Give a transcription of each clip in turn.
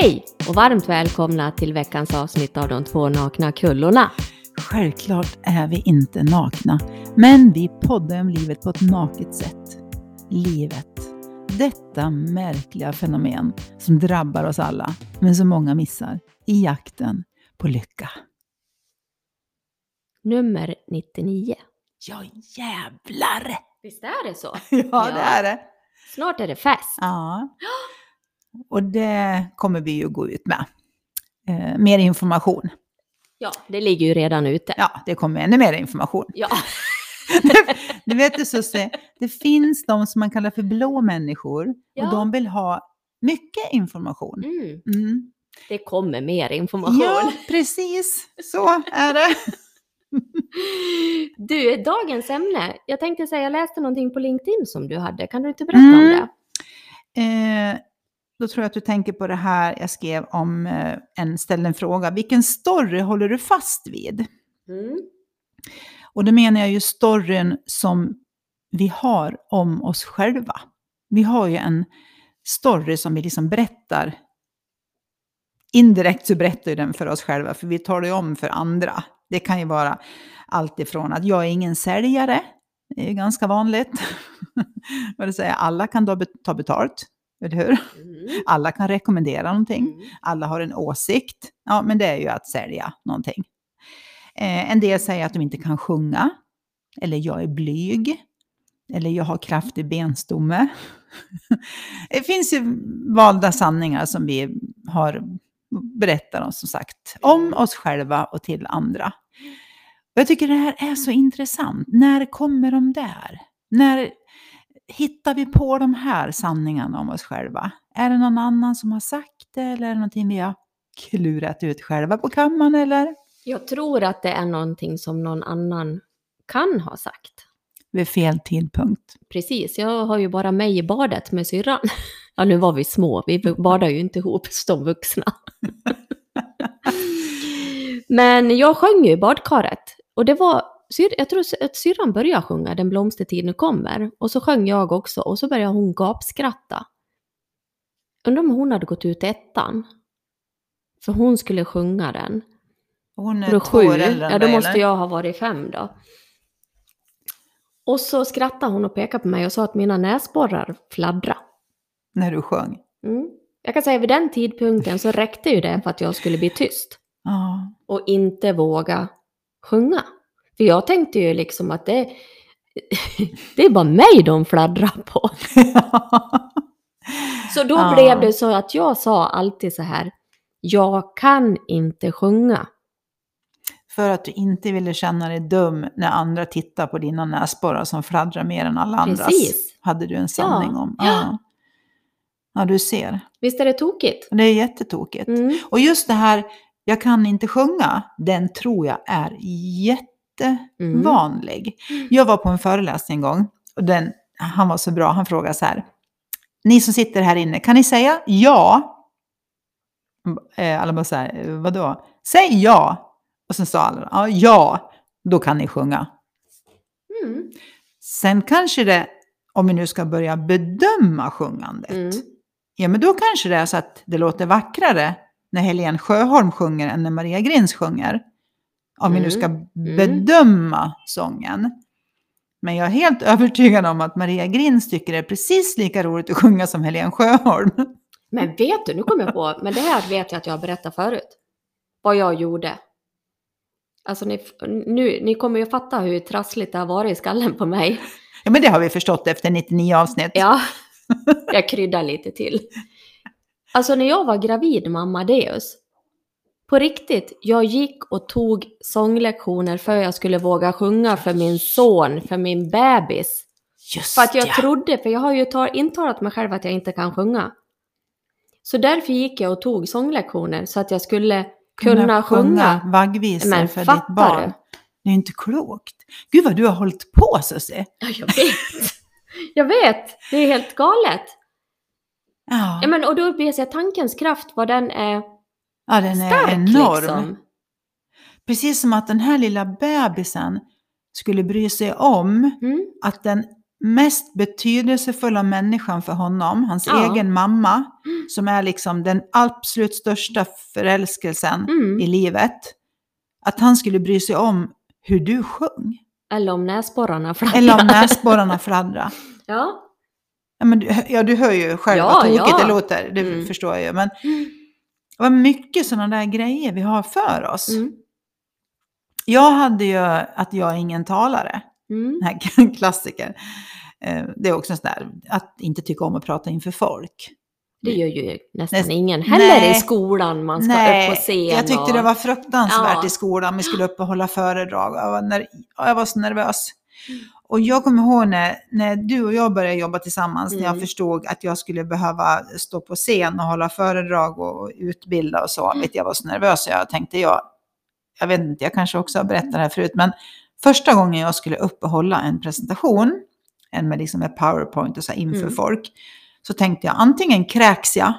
Hej och varmt välkomna till veckans avsnitt av de två nakna kullorna. Självklart är vi inte nakna, men vi poddar om livet på ett naket sätt. Livet. Detta märkliga fenomen som drabbar oss alla, men som många missar, i jakten på lycka. Nummer 99. Ja, jävlar! Visst är det så? Ja, det är det. Snart är det fest. Ja. Och det kommer vi ju gå ut med. Eh, mer information. Ja, det ligger ju redan ute. Ja, det kommer ännu mer information. Ja. Du vet Susie, det finns de som man kallar för blå människor Ja. och de vill ha mycket information. Mm. Mm. Det kommer mer information. Ja, precis. Så är det. Du, dagens ämne. Jag tänkte säga, jag läste någonting på LinkedIn som du hade. Kan du inte berätta om Mm. det? Eh, då tror jag att du tänker på det här jag skrev om eh, en ställde en fråga. Vilken story håller du fast vid? Mm. Och då menar jag ju storyn som vi har om oss själva. Vi har ju en story som vi liksom berättar. Indirekt så berättar ju den för oss själva, för vi talar ju om för andra. Det kan ju vara allt ifrån att jag är ingen säljare, det är ju ganska vanligt. Vad det säger, alla kan bet- ta betalt, eller hur? Mm. Alla kan rekommendera någonting Mm. alla har en åsikt. Ja, men det är ju att sälja någonting. Eh, en del säger att de inte kan sjunga, eller jag är blyg, eller jag har kraftig benstomme. det finns ju valda sanningar som vi har berättat om, som sagt, om oss själva och till andra. Och jag tycker det här är så intressant. När kommer de där? När hittar vi på de här sanningarna om oss själva? Är det någon annan som har sagt det eller är det någonting vi har klurat ut själva på kammaren eller? Jag tror att det är någonting som någon annan kan ha sagt. Vid fel tidpunkt. Precis, jag har ju bara mig i badet med syrran. Ja, nu var vi små, vi badar ju inte ihop som vuxna. Men jag sjöng ju i badkaret. Och det var, jag tror att syrran började sjunga Den blomstertid nu kommer. Och så sjöng jag också och så började hon gapskratta. Undrar om hon hade gått ut ettan. För hon skulle sjunga den. Hon är Då två sju, år äldre än ja då måste eller? jag ha varit fem då. Och så skrattade hon och pekade på mig och sa att mina näsborrar fladdra. När du sjöng. Mm. Jag kan säga vid den tidpunkten så räckte ju det för att jag skulle bli tyst Ja. och inte våga sjunga. För jag tänkte ju liksom att det, det är bara mig de fladdrar på. Så då Ja. blev det så att jag sa alltid så här, jag kan inte sjunga. För att du inte ville känna dig dum när andra tittar på dina näsborrar som fladdrar mer än alla andras. Precis. Hade du en sanning om. Ja. Ja. ja, du ser. Visst är det tokigt? Det är jättetokigt. Mm. Och just det här, jag kan inte sjunga, den tror jag är jättevanlig. Jag var på en föreläsning en gång och den, han var så bra, han frågade så här. Ni som sitter här inne, kan ni säga ja? Eh, Alla bara så här, "Eh, vadå? Säg ja! Och sen sa alla, ja, ja, då kan ni sjunga. Mm. Sen kanske det, om vi nu ska börja bedöma sjungandet, Mm. Ja, men då kanske det är så att det låter vackrare när Helene Sjöholm sjunger än när Maria Grins sjunger. Om vi nu ska Mm, bedöma sången. Men jag är helt övertygad om att Maria Grins tycker det är precis lika roligt att sjunga som Helene Sjöholm. Men vet du, nu kommer jag på, men det här vet jag att jag har berättat förut. Vad jag gjorde. Alltså ni, nu, ni kommer ju fatta hur trassligt det har varit i skallen på mig. Ja, men det har vi förstått efter 99 avsnitt. Ja, jag kryddar lite till. Alltså när jag var gravid med Amadeus, på riktigt, jag gick och tog sånglektioner för att jag skulle våga sjunga för min son, för min bebis. Just För att jag ja. trodde, för jag har ju tar, intalat mig själv att jag inte kan sjunga. Så därför gick jag och tog sånglektioner så att jag skulle kunna, sjunga. vaggvisor Men för ditt barn. du? Det är inte klokt. Gud vad du har hållit på Susie. Ja, jag vet. Jag vet, det är helt galet. Ja, Ja, men, och då blir så här, tankens kraft, vad den är ja den är stark enorm. liksom. Precis som att den här lilla bebisen skulle bry sig om Mm. att den mest betydelsefulla människan för honom, hans Ja. egen mamma, som är liksom den absolut största förälskelsen Mm. i livet, att han skulle bry sig om hur du sjöng. Eller om näsborrarna fladdrar. Eller om näsborrarna fladdrar. Ja. Ja, men ja, du hör ju själv Ja, vad tokigt ja. det låter, det Mm. förstår jag ju. Men vad mycket sådana där grejer vi har för oss. Mm. Jag hade ju att jag är ingen talare, Mm. den här klassiker. Eh, Det är också en sån där, att inte tycka om att prata inför folk. Det gör ju nästan Näst- ingen heller Nej. i skolan. Man ska upp på scen. jag tyckte och... det var fruktansvärt Ja. i skolan. Vi skulle upp och hålla föredrag. Jag var, ner, jag var så nervös. Och jag kommer ihåg när, när du och jag började jobba tillsammans, när jag Mm. förstod att jag skulle behöva stå på scen och hålla föredrag och utbilda och så. Mm. Vet jag var så nervös och jag tänkte, jag, jag vet inte, jag kanske också har berättat det här förut, men första gången jag skulle upp och hålla en presentation, en med liksom ett powerpoint och så inför Mm. folk, så tänkte jag antingen kräks jag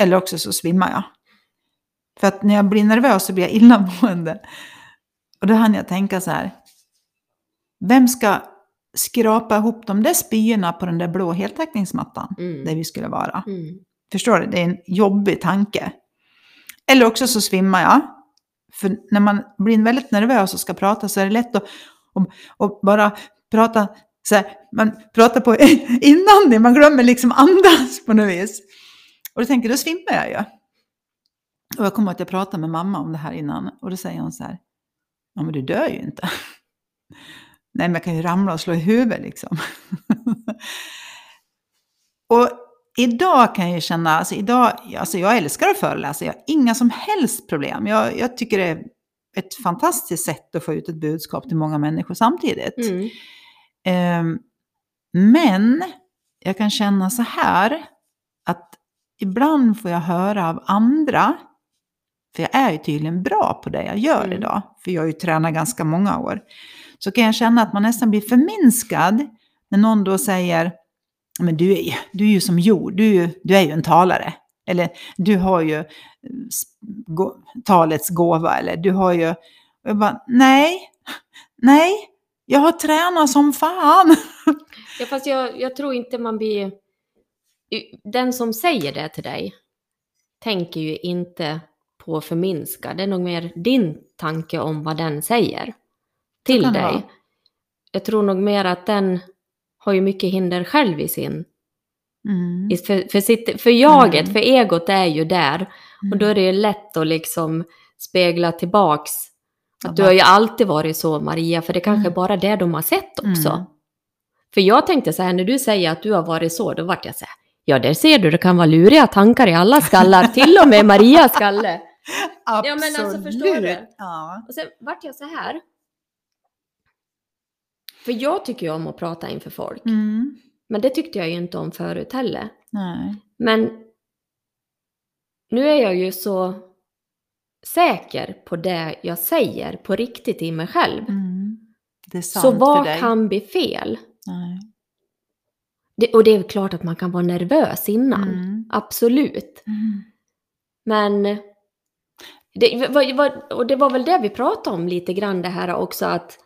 eller också så svimmar jag. För att när jag blir nervös så blir jag illamående. Och då hann jag tänka så här. Vem ska skrapa ihop de där spyorna på den där blå heltäckningsmattan Mm. där vi skulle vara? Mm. Förstår du? Det är en jobbig tanke. Eller också så svimmar jag. För när man blir väldigt nervös och ska prata så är det lätt att, att, att bara prata så här, man pratar på inandning, man glömmer liksom andas på något vis. Och då tänker jag, då svimmar jag ju. Och jag kommer att jag pratade med mamma om det här innan och då säger hon så här, ja men du dör ju inte. Nej men jag kan ju ramla och slå i huvudet liksom. och idag kan jag känna, alltså idag, alltså jag älskar att föreläsa, jag har inga som helst problem. Jag, jag tycker det är ett fantastiskt sätt att få ut ett budskap till många människor samtidigt. Mm. Ehm, men jag kan känna så här att ibland får jag höra av andra, för jag är ju tydligen bra på det jag gör Mm. idag, för jag har ju tränat ganska många år, så kan jag känna att man nästan blir förminskad när någon då säger men du är, ju- du är ju som jord, du, är ju- du är ju en talare. Eller du har ju eh, talets gåva, eller du har ju... Och jag bara, nej, nej, jag har tränat som fan. Ja, fast jag, jag tror inte man blir... Den som säger det till dig tänker ju inte på förminska. Det är nog mer din tanke om vad den säger till dig. vara. Jag tror nog mer att den har ju mycket hinder själv i sin... Mm. För, för, sitt, för jaget, Mm. för egot är ju där. Och då är det ju lätt att liksom spegla tillbaks. Ja, Att du har ju alltid varit så Maria, för det kanske Mm. är bara det de har sett också. Mm. För jag tänkte så här, när du säger att du har varit så, då vart jag så här, ja där ser du, det kan vara luriga tankar i alla skallar, till och med Marias skalle. Absolut. men alltså, förstår du? Ja. Och sen vart jag så här. För jag tycker ju om att prata inför folk, Mm. men det tyckte jag ju inte om förut heller. Nej. Men nu är jag ju så säker på det jag säger på riktigt i mig själv. Mm. Det är sant Så för vad dig. kan bli fel? Nej. Det, och det är klart att man kan vara nervös innan. Mm. Absolut. Mm. Men det, och det var väl det vi pratade om lite grann det här också att,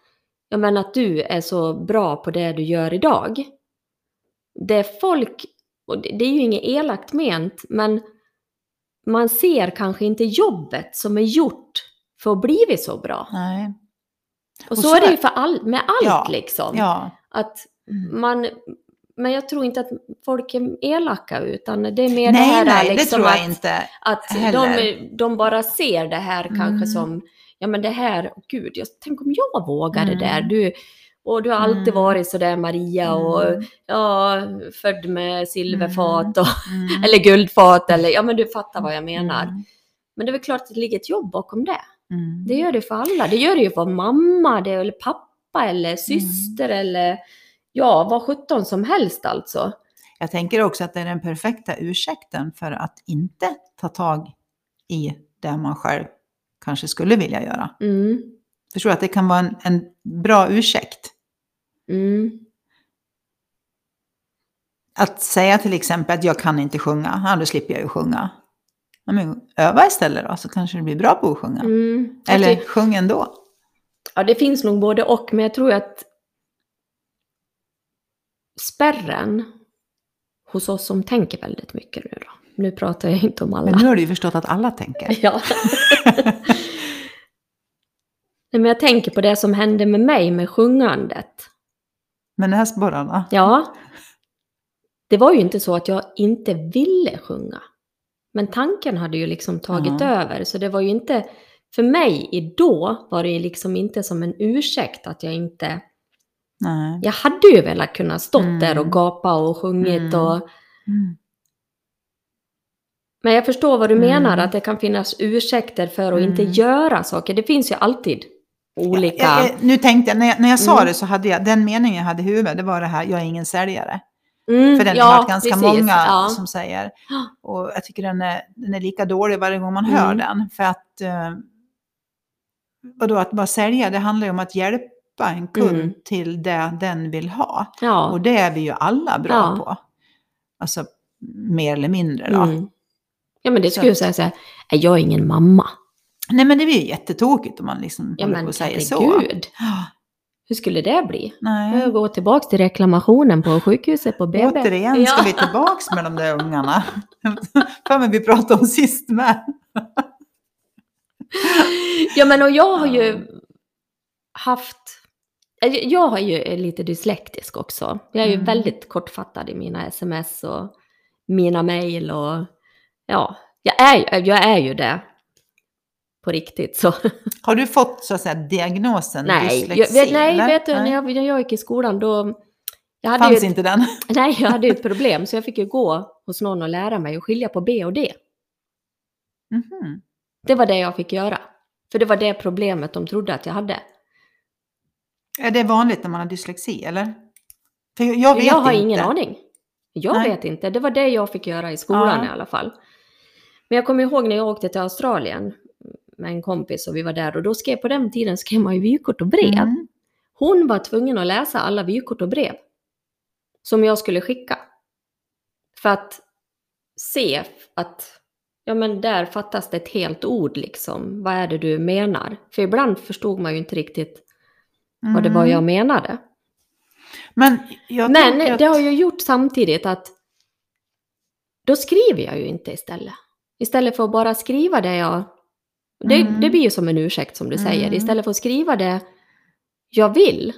jag menar att du är så bra på det du gör idag. Det folk, och det, det är ju inget elakt ment, men man ser kanske inte jobbet som är gjort för att bli så bra. Nej. Och, Och så, så är det ju för all, med allt Ja, liksom. Ja. Att Mm. man, men jag tror inte att folk är elaka utan det är mer det Nej, här nej, liksom det tror jag att, inte. att de, heller. de bara ser det här kanske Mm. som, ja men det här, gud, jag, tänk om jag vågar det Mm. där. Du, och du har alltid Mm. varit sådär Maria och Mm. ja, född med silverfat och, Mm. eller guldfat eller, ja men du fattar vad jag menar. Mm. Men det är väl klart att det ligger ett jobb bakom det. Mm. Det gör det för alla. Det gör det ju för mamma, det, eller pappa Mm. eller syster eller ja, vad sjutton som helst alltså. Jag tänker också att det är den perfekta ursäkten för att inte ta tag i det man själv kanske skulle vilja göra. Mm. Förstår du att det kan vara en, en bra ursäkt? Mm. Att säga till exempel att jag kan inte sjunga, ja, då slipper jag ju sjunga. Ja, men öva istället då, så kanske du blir bra på att sjunga. Mm. Eller det, sjung ändå. ja, det finns nog både och, men jag tror att spärren hos oss som tänker väldigt mycket nu då. Nu pratar jag inte om alla. Men nu har du ju förstått att alla tänker. Ja. Nej, men jag tänker på det som hände med mig med sjungandet. Men näsborrarna? Ja. Det var ju inte så att jag inte ville sjunga. Men tanken hade ju liksom tagit Ja. över. Så det var ju inte, för mig då var det liksom inte som en ursäkt att jag inte, Nej. jag hade ju velat kunna stått Mm. där och gapa och sjungit Mm. och, Mm. Men jag förstår vad du Mm. menar, att det kan finnas ursäkter för att inte Mm. göra saker. Det finns ju alltid olika. Jag, jag, nu tänkte jag, när jag, när jag sa Mm. det så hade jag, den meningen jag hade i huvudet, det var det här, jag är ingen säljare. Mm, För den ja, har varit ganska precis, många ja. som säger. Ja. Och jag tycker den är, den är lika dålig varje gång man Mm. hör den. För att, eh, vadå, att bara sälja, det handlar ju om att hjälpa en kund Mm. till det den vill ha. Ja. Och det är vi ju alla bra Ja. på. Alltså, mer eller mindre då. Ja men det skulle jag säga så här, "Nej, jag är ingen mamma. Nej men det blir ju jättetokigt om man liksom Ja håller men på och säger så. Ja, hur skulle det bli? Nej. Jag går tillbaka till reklamationen på sjukhuset på BB. Återigen ska Ja. vi tillbaks med de där ungarna. För mig vi pratade om sist med. Ja men och jag har ju haft, eh, jag har ju är lite dyslektisk också. Jag är ju Mm. väldigt kortfattad i mina sms och mina mejl och ja, jag är, jag är ju det. På riktigt så. Har du fått så att säga diagnosen Nej, jag, dyslexi? vet, nej eller? vet du, Nej. när jag, när jag gick i skolan då... Jag Fanns ett, inte den? Nej, jag hade ju ett problem så jag fick ju gå hos någon och lära mig att skilja på B och D. Mhm. Det var det jag fick göra. För det var det problemet de trodde att jag hade. Är det vanligt när man har dyslexi eller? För jag, jag vet jag har inte. ingen aning. Jag Nej. vet inte. Det var det jag fick göra i skolan Ja. i alla fall. Men jag kommer ihåg när jag åkte till Australien med en kompis och vi var där och då skrev på den tiden skrev man ju vykort och brev. Mm. Hon var tvungen att läsa alla vykort och brev som jag skulle skicka. För att se att, ja men där fattas det ett helt ord liksom. Vad är det du menar? För ibland förstod man ju inte riktigt vad det var Mm. jag menade. Men jag Men tänker att... det har ju gjort samtidigt att då skriver jag ju inte istället. Istället för att bara skriva det jag... Det, Mm. det blir ju som en ursäkt som du säger. Mm. Istället för att skriva det jag vill.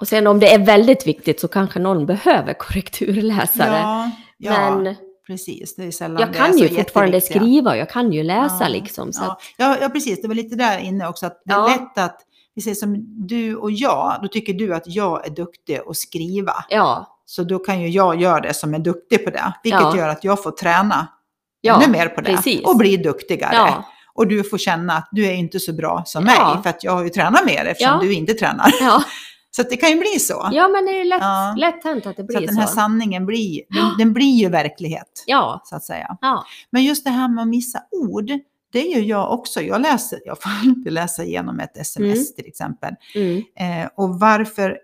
Och sen om det är väldigt viktigt så kanske någon behöver korrekturläsare. Ja, ja Men precis. Det är sällan jag kan ju fortfarande skriva och jag kan ju läsa Ja, liksom. Så Ja. Ja, ja, precis. Det var lite där inne också. Att det är Ja. lätt att, vi säger som du och jag, då tycker du att jag är duktig att skriva. ja, Så då kan ju jag göra det som är duktig på det. Vilket Ja. gör att jag får träna ja, ännu mer på det. precis. Och bli duktigare. ja, Och du får känna att du är inte så bra som Ja. mig. För att jag har ju tränat mer eftersom du inte tränar. Så att det kan ju bli så. ja, men det är lätt, Ja. lätt hänt att det så blir att så. den här sanningen blir, den, den blir ju verklighet. Ja, Så att säga. ja, Men just det här med att missa ord, det gör jag också. Jag läser, jag får inte läsa igenom ett sms Mm. till exempel. mm, Eh, och varför,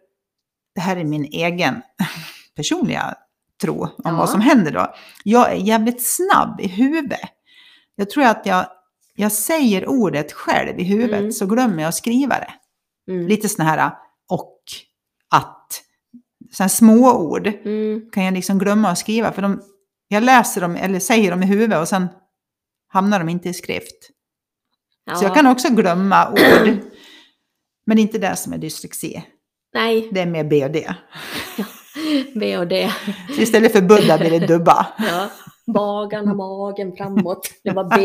det här är min egen personliga tro om Ja. vad som händer då. Jag är jävligt snabb i huvudet. Jag tror att jag, jag säger ordet själv i huvudet Mm. så glömmer jag att skriva det. mm, Lite sådana här och, att, sådana små ord mm. kan jag liksom glömma att skriva. För de, jag läser dem eller säger dem i huvudet och sen hamnar de inte i skrift. Ja. Så jag kan också glömma ord. Men det är inte det som är dyslexi. Nej, Det är mer B och D. B och D. Så istället för Buddha blir det dubba. Ja. Har magen framåt. Det var B.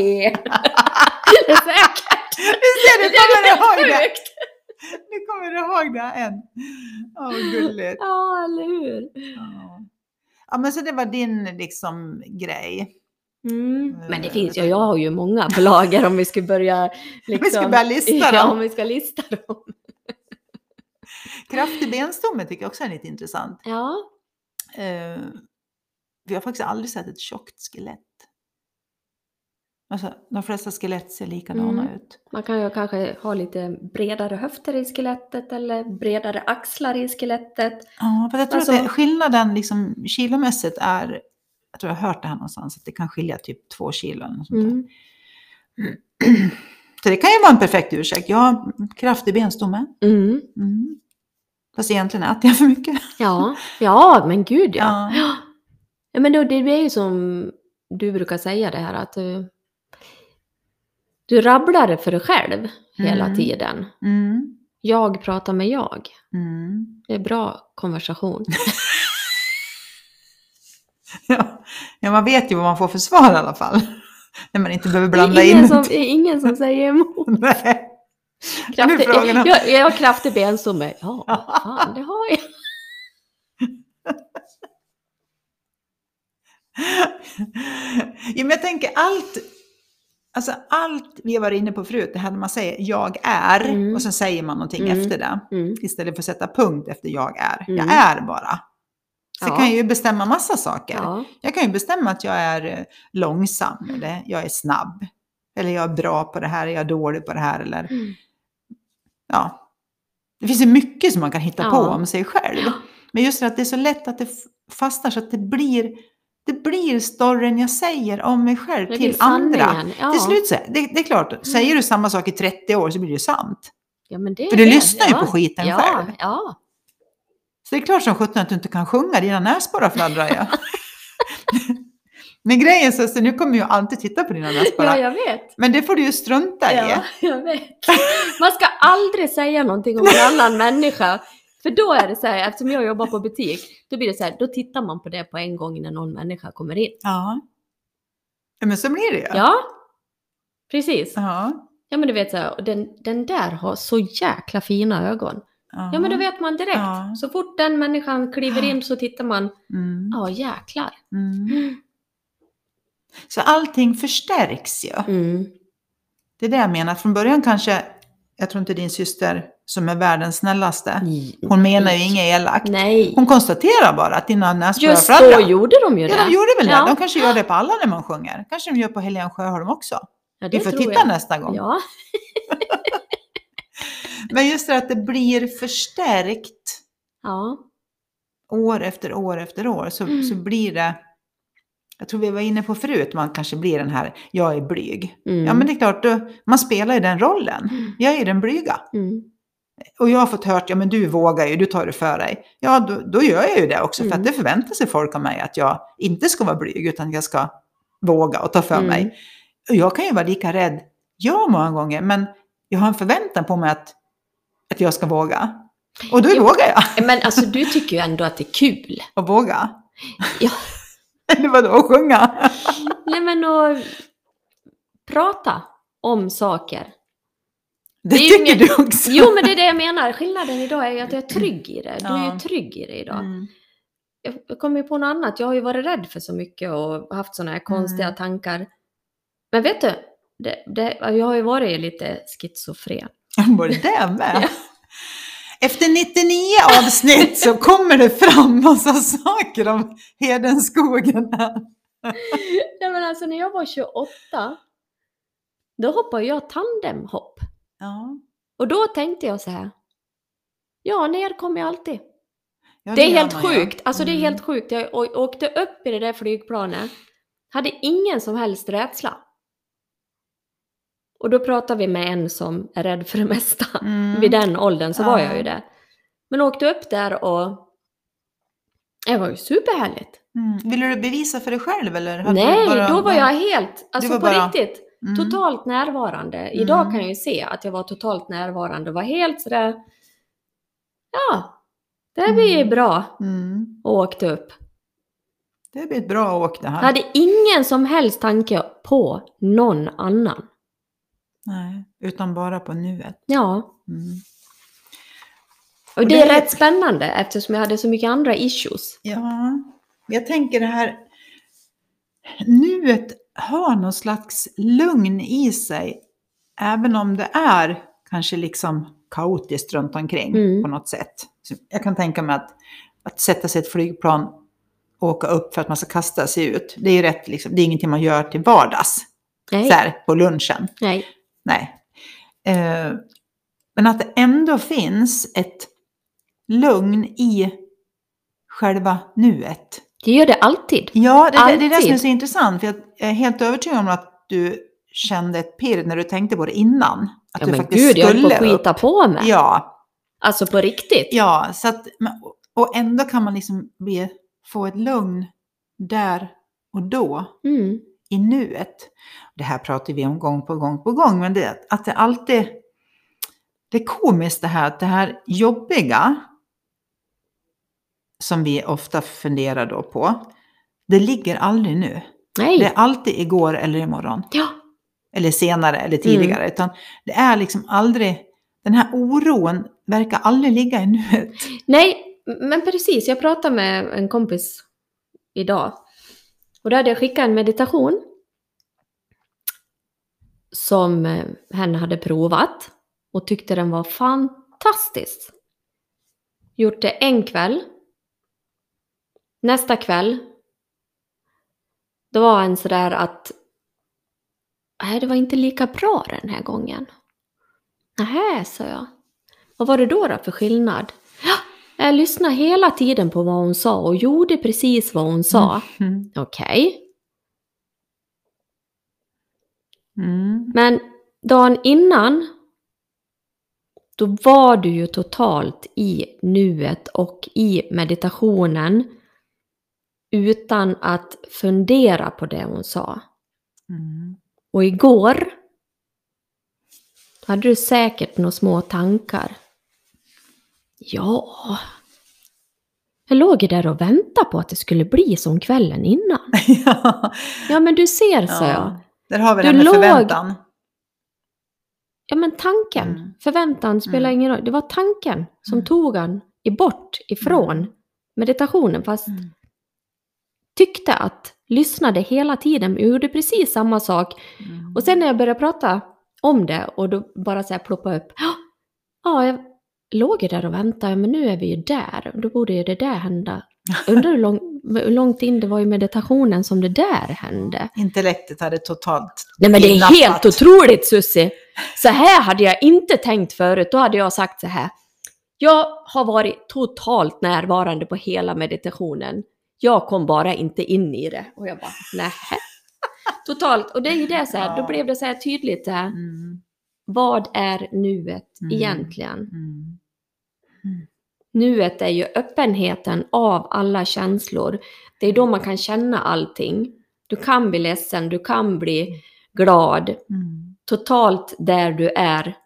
det är säkert. Du ser, du kommer ihåg det! Nu kommer du ihåg det än. Åh, gulligt. Ja, eller hur? Ja. ja, men så det var din liksom grej. Mm. Men det finns ju, jag har ju många på lager om vi ska börja liksom, ska börja lista Ja, dem. om vi ska lista dem. Kraftig benstomme tycker jag också är lite intressant. Ja, Eh, vi har faktiskt aldrig sett ett tjockt skelett. Alltså, de flesta skelett ser likadana Mm. ut. man kan ju kanske ha lite bredare höfter i skelettet eller bredare axlar i skelettet. Ja, för jag tror Alltså- att det, skillnaden liksom, kilomässigt är, jag tror jag har hört det här någonstans, att det kan skilja typ två kilo. Eller sånt. Mm. Så det kan ju vara en perfekt ursäkt. Jag har kraftig benstomme. Mm. Mm. Fast egentligen äter jag för mycket. Ja, ja men gud ja. Ja. ja men då, det är ju som du brukar säga det här att du, du rabblar det för dig själv hela Mm. tiden. Mm. Jag pratar med jag. Mm. Det är bra konversation. Ja. ja, man vet ju vad man får för svar i alla fall. När man inte behöver Det blanda är ingen, in som, det är ingen som säger emot. Nej. Frågan om- jag, jag har kraftig benstomme. Ja, vad fan, det har jag. ja, men jag tänker allt, alltså allt vi har varit inne på förut, det här när man säger jag är Mm. och sen säger man någonting Mm. efter det. Mm. Istället för att sätta punkt efter jag är. Jag Mm. är bara. Så Ja. kan jag ju bestämma massa saker. Ja. Jag kan ju bestämma att jag är eh, långsam eller jag är snabb. Eller jag är bra på det här, jag är dålig på det här. Eller, Mm. Ja. Det finns ju mycket som man kan hitta Ja. på om sig själv. Ja. Men just det att det är så lätt att det fastnar så att det blir, det blir storyn jag säger om mig själv Det till andra. Ja. Till slut, så, det, det är klart, säger du samma sak i 30 år så blir det sant. Ja, men det För du det. lyssnar ju på skiten själv. Ja, Så det är klart som sjutton att du inte kan sjunga, dina näsborrar fladdrar ju. Men grejen så nu kommer jag alltid titta på dina näsborrar. ja, jag vet. Men det får du ju strunta i. Ja, jag vet. Man ska aldrig säga någonting om en annan människa. För då är det så här, eftersom jag jobbar på butik, då blir det så här, då tittar man på det på en gång när någon människa kommer in. Ja. Ja, men så blir det ju. Ja, precis. Ja. Ja, men du vet så här, den, den där har så jäkla fina ögon. Ja, men då vet man direkt. Ja. Så fort den människan kliver in så tittar man, Mm. ja jäklar. Mm. Så allting förstärks ju. Mm. Det är det jag menar. Från början kanske, jag tror inte din syster som är världens snällaste, hon menar ju inget elakt. Nej. Hon konstaterar bara att dina näsborrar Just då gjorde de ju det. Ja, de gjorde väl det. Ja. De kanske gör det på alla när man sjunger. Kanske de gör på Helene Sjöholm också. Ja, det Vi får titta jag. nästa gång. Ja. Men just det att det blir förstärkt ja. år efter år efter år så, Mm. så blir det, jag tror vi var inne på förut, man kanske blir den här, jag är blyg. Mm. Ja men det är klart, man spelar ju den rollen. Jag är den blyga. Mm. Och jag har fått hört, ja men du vågar ju, du tar det för dig. Ja, då, då gör jag ju det också, för Mm. att det förväntar sig folk av mig att jag inte ska vara blyg, utan jag ska våga och ta för Mm. mig. Och jag kan ju vara lika rädd, ja många gånger, men jag har en förväntan på mig att, att jag ska våga. Och då Jo. vågar jag. Men alltså du tycker ju ändå att det är kul. Och våga. Ja. Eller vadå, sjunga? Nej men att prata om saker. Det, Det är tycker inget- du också. Jo men det är det jag menar. Skillnaden idag är ju att jag är trygg i det. Du är Ja. ju trygg i det idag. Mm. Jag- kommer ju på något annat. Jag har ju varit rädd för så mycket och haft sådana här konstiga Mm. tankar. Men vet du, det, det, jag har ju varit lite schizofren. Var det det med? Ja. Efter 99 avsnitt så kommer det fram massa saker om Hedenskogen. Nej men alltså när jag var 28, då hoppade jag tandemhopp. Ja, Och då tänkte jag så här. Ja, ner kommer jag alltid. ja, Det är gör helt man ju. sjukt. Alltså det är Mm. helt sjukt. Jag åkte upp i det där flygplanet. Hade ingen som helst rädsla. Och då pratar vi med en som är rädd för det mesta. Mm. Vid den åldern så var Ja. jag ju det. Men åkte upp där och det var ju superhärligt. Mm. Ville du bevisa för dig själv eller? Nej, bara- då var jag helt, alltså var på bara- riktigt, Mm. totalt närvarande. Idag Mm. kan jag ju se att jag var totalt närvarande och var helt sådär, ja, det blir Mm. bra. Mm. Och åkte upp. Det blir ett bra åk det här. Jag hade ingen som helst tanke på någon annan. Nej, utan bara på nuet. Ja, Mm. och, Och det, det är rätt spännande eftersom jag hade så mycket andra issues. Ja, jag tänker det här nuet har någon slags lugn i sig. Även om det är kanske liksom kaotiskt runt omkring Mm. på något sätt. Så jag kan tänka mig att, att sätta sig i ett flygplan och åka upp för att man ska kasta sig ut. Det är ju rätt, liksom, det är ingenting man gör till vardags. Nej, Så här, på lunchen. nej. Nej. Eh, men att det ändå finns ett lugn i själva nuet. Det gör det alltid. Ja, det, det, det är det som är Alltid. så intressant. För jag är helt övertygad om att du kände ett pirr när du tänkte på det innan. Att Ja du men faktiskt gud, jag höll på att skulle upp. skita på mig. Ja. Alltså på riktigt. Ja, så att, och ändå kan man liksom bli, få ett lugn där och då, Mm. I nuet. Det här pratar vi om gång på gång på gång, men det, att det alltid... Det är komiskt det här, att det här jobbiga som vi ofta funderar då på, det ligger aldrig nu. Nej. Det är alltid igår eller imorgon. Ja. Eller senare eller tidigare. Utan det är liksom aldrig, den här oron verkar aldrig ligga i nuet. Nej, men precis. Jag pratade med en kompis idag. Och då hade jag skickat en meditation. Som eh, henne hade provat. Och tyckte den var fantastisk. Gjort det en kväll. Nästa kväll. Då var en sådär att. Nej, det var inte lika bra den här gången. Nähä, sa jag. Vad var det då, då för skillnad? Ja, jag lyssnade hela tiden på vad hon sa och gjorde precis vad hon sa. Mm. Okej. Mm. Men dagen innan, då var du ju totalt i nuet och i meditationen utan att fundera på det hon sa. Mm. Och igår hade du säkert några små tankar. Ja, jag låg ju där och väntade på att det skulle bli som kvällen innan. ja. Ja, men du ser, sa jag. Där har vi Du det med låg- förväntan. Ja, men tanken. Mm. Förväntan spelar Mm. ingen roll. Det var tanken som Mm. tog han i bort ifrån meditationen. Fast Mm. tyckte att, lyssnade hela tiden, men gjorde precis samma sak. Mm. Och sen när jag började prata om det och då bara så här ploppa upp. "Ja, Ja, jag låg ju där och väntade, men nu är vi ju där. Då borde ju det där hända. Undrar hur, lång, hur långt in det var i meditationen som det där hände. Intellektet hade totalt Nej men det är helt otroligt Sussi! Så här hade jag inte tänkt förut. Då hade jag sagt så här. Jag har varit totalt närvarande på hela meditationen. Jag kom bara inte in i det. Och jag bara, nej. Totalt. Och det är ju det så här, då blev det så här tydligt så här. Mm. Vad är nuet Mm. egentligen? Mm. Nuet är ju öppenheten av alla känslor. Det är då man kan känna allting. Du kan bli ledsen, du kan bli glad. Mm. Totalt där du är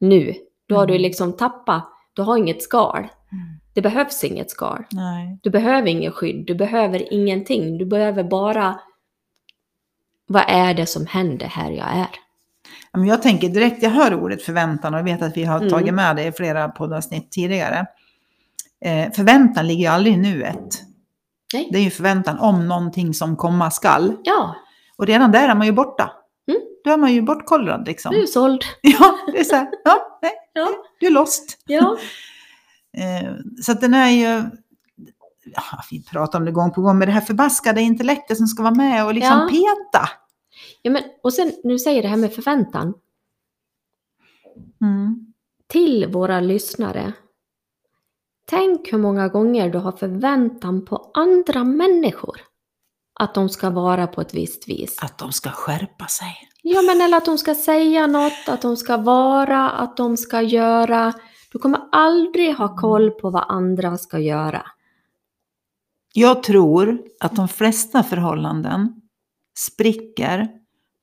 nu. Då har du Mm. liksom tappat, du har inget skal. Mm. Det behövs inget skal. Nej. Du behöver inget skydd, du behöver ingenting. Du behöver bara, vad är det som händer här jag är? Jag tänker direkt, jag hör ordet förväntan och jag vet att vi har Mm. tagit med det i flera poddavsnitt tidigare. Eh, förväntan ligger ju aldrig i nuet. Nej. Det är ju förväntan om någonting som komma skall. Ja, Och redan där är man ju borta. Mm. Då är man ju bortkollrad liksom. du är såld. Ja, det är så här, ja, nej, Ja, du är lost. ja. Eh, så att den är ju, ja, vi pratar om det gång på gång, men det här förbaskade intellektet som ska vara med och liksom Ja. peta. Ja men, och sen, nu säger det här med förväntan. Mm. Till våra lyssnare. Tänk hur många gånger du har förväntan på andra människor. Att de ska vara på ett visst vis. Att de ska skärpa sig. Ja, men eller att de ska säga något, att de ska vara, att de ska göra. Du kommer aldrig ha koll på vad andra ska göra. Jag tror att de flesta förhållanden spricker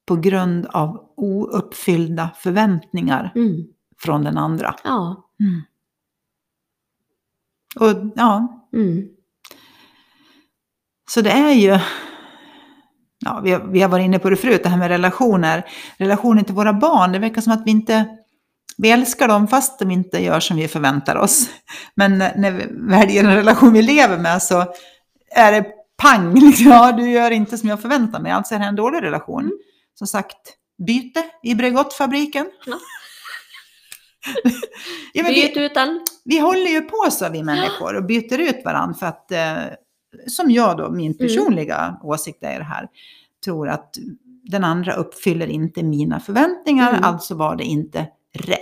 på grund av ouppfyllda förväntningar Mm. från den andra. Ja. Och ja, Mm. så det är ju, ja, vi har, vi har varit inne på det förut, det här med relationer. Relationer till våra barn, det verkar som att vi inte, vi älskar dem fast de inte gör som vi förväntar oss. Men när vi väljer en relation vi lever med så är det pang, liksom, ja du gör inte som jag förväntar mig, alltså är det en dålig relation. Mm. Som sagt, byte i Bregottfabriken. Ja. ja, men vi, Byt utan. vi håller ju på så vi människor och byter ut varandra för att, eh, som jag då, min personliga åsikt är det här, tror att den andra uppfyller inte mina förväntningar, Mm. alltså var det inte rätt.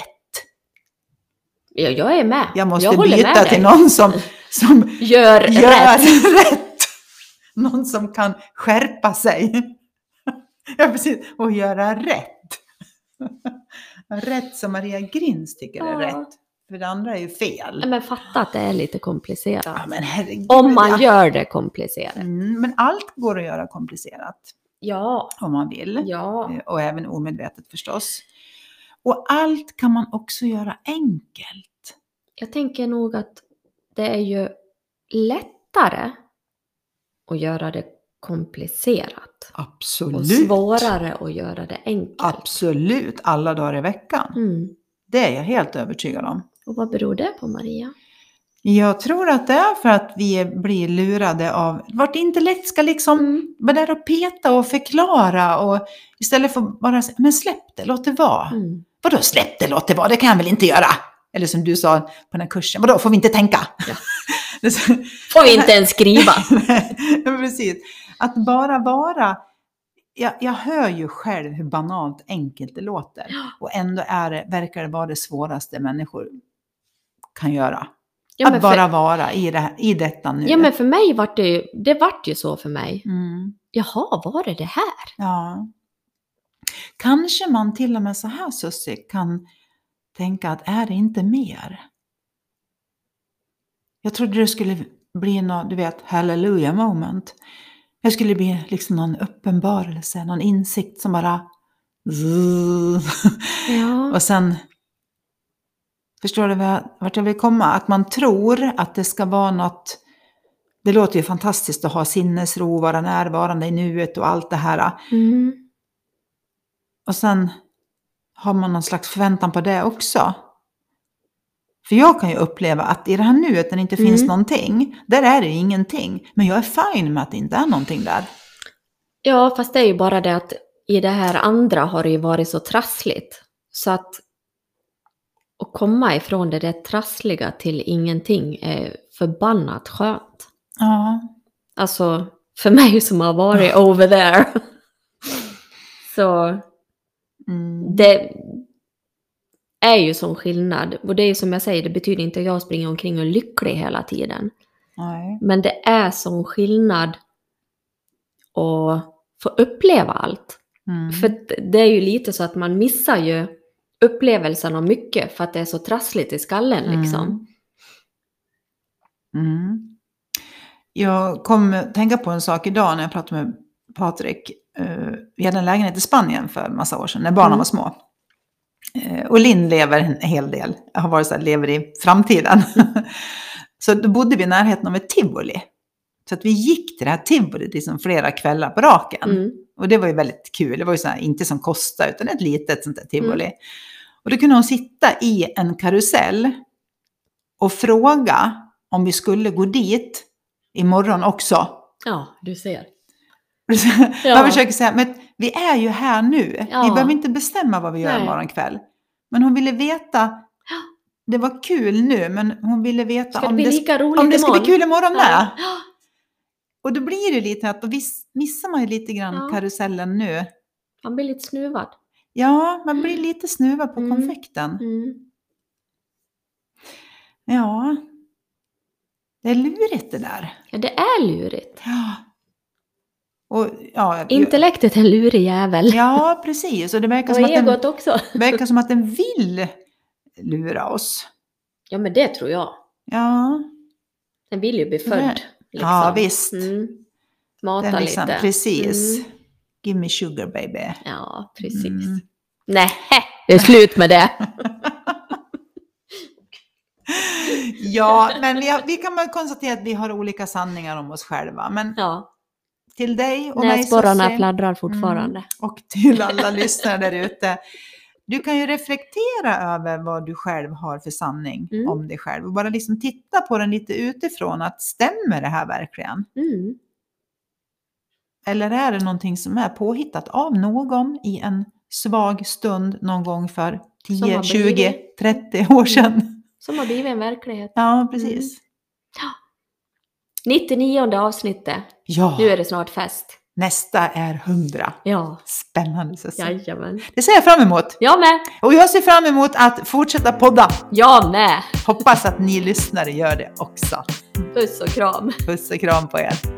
Ja, jag är med. Jag måste med byta dig. till någon som, som Gör, gör rätt. rätt. Någon som kan skärpa sig. ja, precis. Och göra rätt. rätt som Maria Grins tycker är Ja. rätt. För det andra är ju fel. Men fatta att det är lite komplicerat. Ja, herregud. Om man ja. gör det komplicerat. Mm, men allt går att göra komplicerat Ja. om man vill. Ja. Eh, Och även omedvetet förstås. Och allt kan man också göra enkelt. Jag tänker nog att det är ju lättare att göra det komplicerat. Och Absolut. svårare att göra det enkelt. Absolut, alla dagar i veckan. Mm. Det är jag helt övertygad om. Och vad beror det på Maria? Jag tror att det är för att vi blir lurade av vart intellekt ska liksom Mm. vara där och peta och förklara och istället för bara säga, men släpp det, låt det vara. Mm. Vadå släpp det, låt det vara, det kan jag väl inte göra? Eller som du sa på den här kursen, vadå får vi inte tänka? Ja. Får vi inte ens skriva? precis. Att bara vara, jag, jag hör ju själv hur banalt enkelt det låter. Och ändå är det, verkar det vara det svåraste människor kan göra. Ja, att bara för, vara i, det i detta nu. ja men för mig vart det ju, det vart ju så för mig. Mm, Jaha, var det det här? ja. Kanske man till och med så här Sussi kan tänka att är det inte mer? Jag trodde det skulle bli något, du vet, hallelujah moment. Det skulle bli liksom någon uppenbarelse, någon insikt som bara... Ja. Och sen... Förstår du jag- vart jag vill komma? Att man tror att det ska vara något... Det låter ju fantastiskt att ha sinnesro, vara närvarande i nuet och allt det här. Mm. Och sen har man någon slags förväntan på det också. För jag kan ju uppleva att i det här nuet när det inte finns Mm. någonting, där är det ingenting. Men jag är fine med att det inte är någonting där. Ja, fast det är ju bara det att i det här andra har det ju varit så trassligt. Så att att komma ifrån det där trassliga till ingenting är förbannat skönt. Ja. Alltså, för mig som har varit over there. Så Mm. det är ju som skillnad. Och det är som jag säger, det betyder inte att jag springer omkring och är lycklig hela tiden. Nej. Men det är som skillnad att få uppleva allt. Mm. För det är ju lite så att man missar ju upplevelsen av mycket för att det är så trassligt i skallen liksom. Mm. Jag kom tänka på en sak idag när jag pratade med Patrik. Eh, Vi hade en lägenhet i Spanien för en massa år sedan när barnen Mm. var små. Eh, Och Linn lever en hel del. Jag har varit så här, lever i framtiden. så då bodde vi i närheten av ett tivoli. Så att vi gick till det här tivolit liksom flera kvällar på raken. Mm. Och det var ju väldigt kul. Det var ju så här, inte som Costa utan ett litet sånt där tivoli. Mm. Och då kunde hon sitta i en karusell och fråga om vi skulle gå dit imorgon också. Ja, du ser. Man Ja. försöker säga, men vi är ju här nu. Ja. Vi behöver inte bestämma vad vi gör Nej. imorgon kväll. Men hon ville veta, det var kul nu, men hon ville veta Ska det om det, roligt om det ska bli kul imorgon med. Ja. Och då blir det lite att då missar man ju lite grann Ja. karusellen nu. Man blir lite snuvad. Ja, man blir lite snuvad på Mm. konfekten. Mm. Ja, det är lurigt det där. Ja, det är lurigt. Ja. Och, ja, Intellektet är en lurig jävel. Ja, precis. Och det verkar Och som, att den, egot också. verkar som att den vill lura oss. Ja, men det tror jag. Ja, Den vill ju bli född. Det- Liksom. ja visst. Mm. Mata Den liksom, lite. precis. Mm. Give me sugar baby. Ja, precis. Mm. Nej, det är slut med det. Ja, men vi, har, vi kan bara konstatera att vi har olika sanningar om oss själva. Men Ja, till dig och mig näsborrarna fladdrar fortfarande. och till alla lyssnare där ute. Du kan ju reflektera över vad du själv har för sanning Mm. om dig själv. Och bara liksom titta på den lite utifrån. Att stämmer det här verkligen? Mm. Eller är det någonting som är påhittat av någon i en svag stund någon gång för Som 10, har 20, blivit. 30 år sedan? Som har blivit en verklighet. Ja, precis. 99 avsnittet. Ja, Nu är det snart fest. nästa är 100. Ja, Spännande Susie. jajamän. Det ser jag fram emot. Jag med. Och jag ser fram emot att fortsätta podda. Jag med. Hoppas att ni lyssnare gör det också. Puss och kram. Puss och kram på er.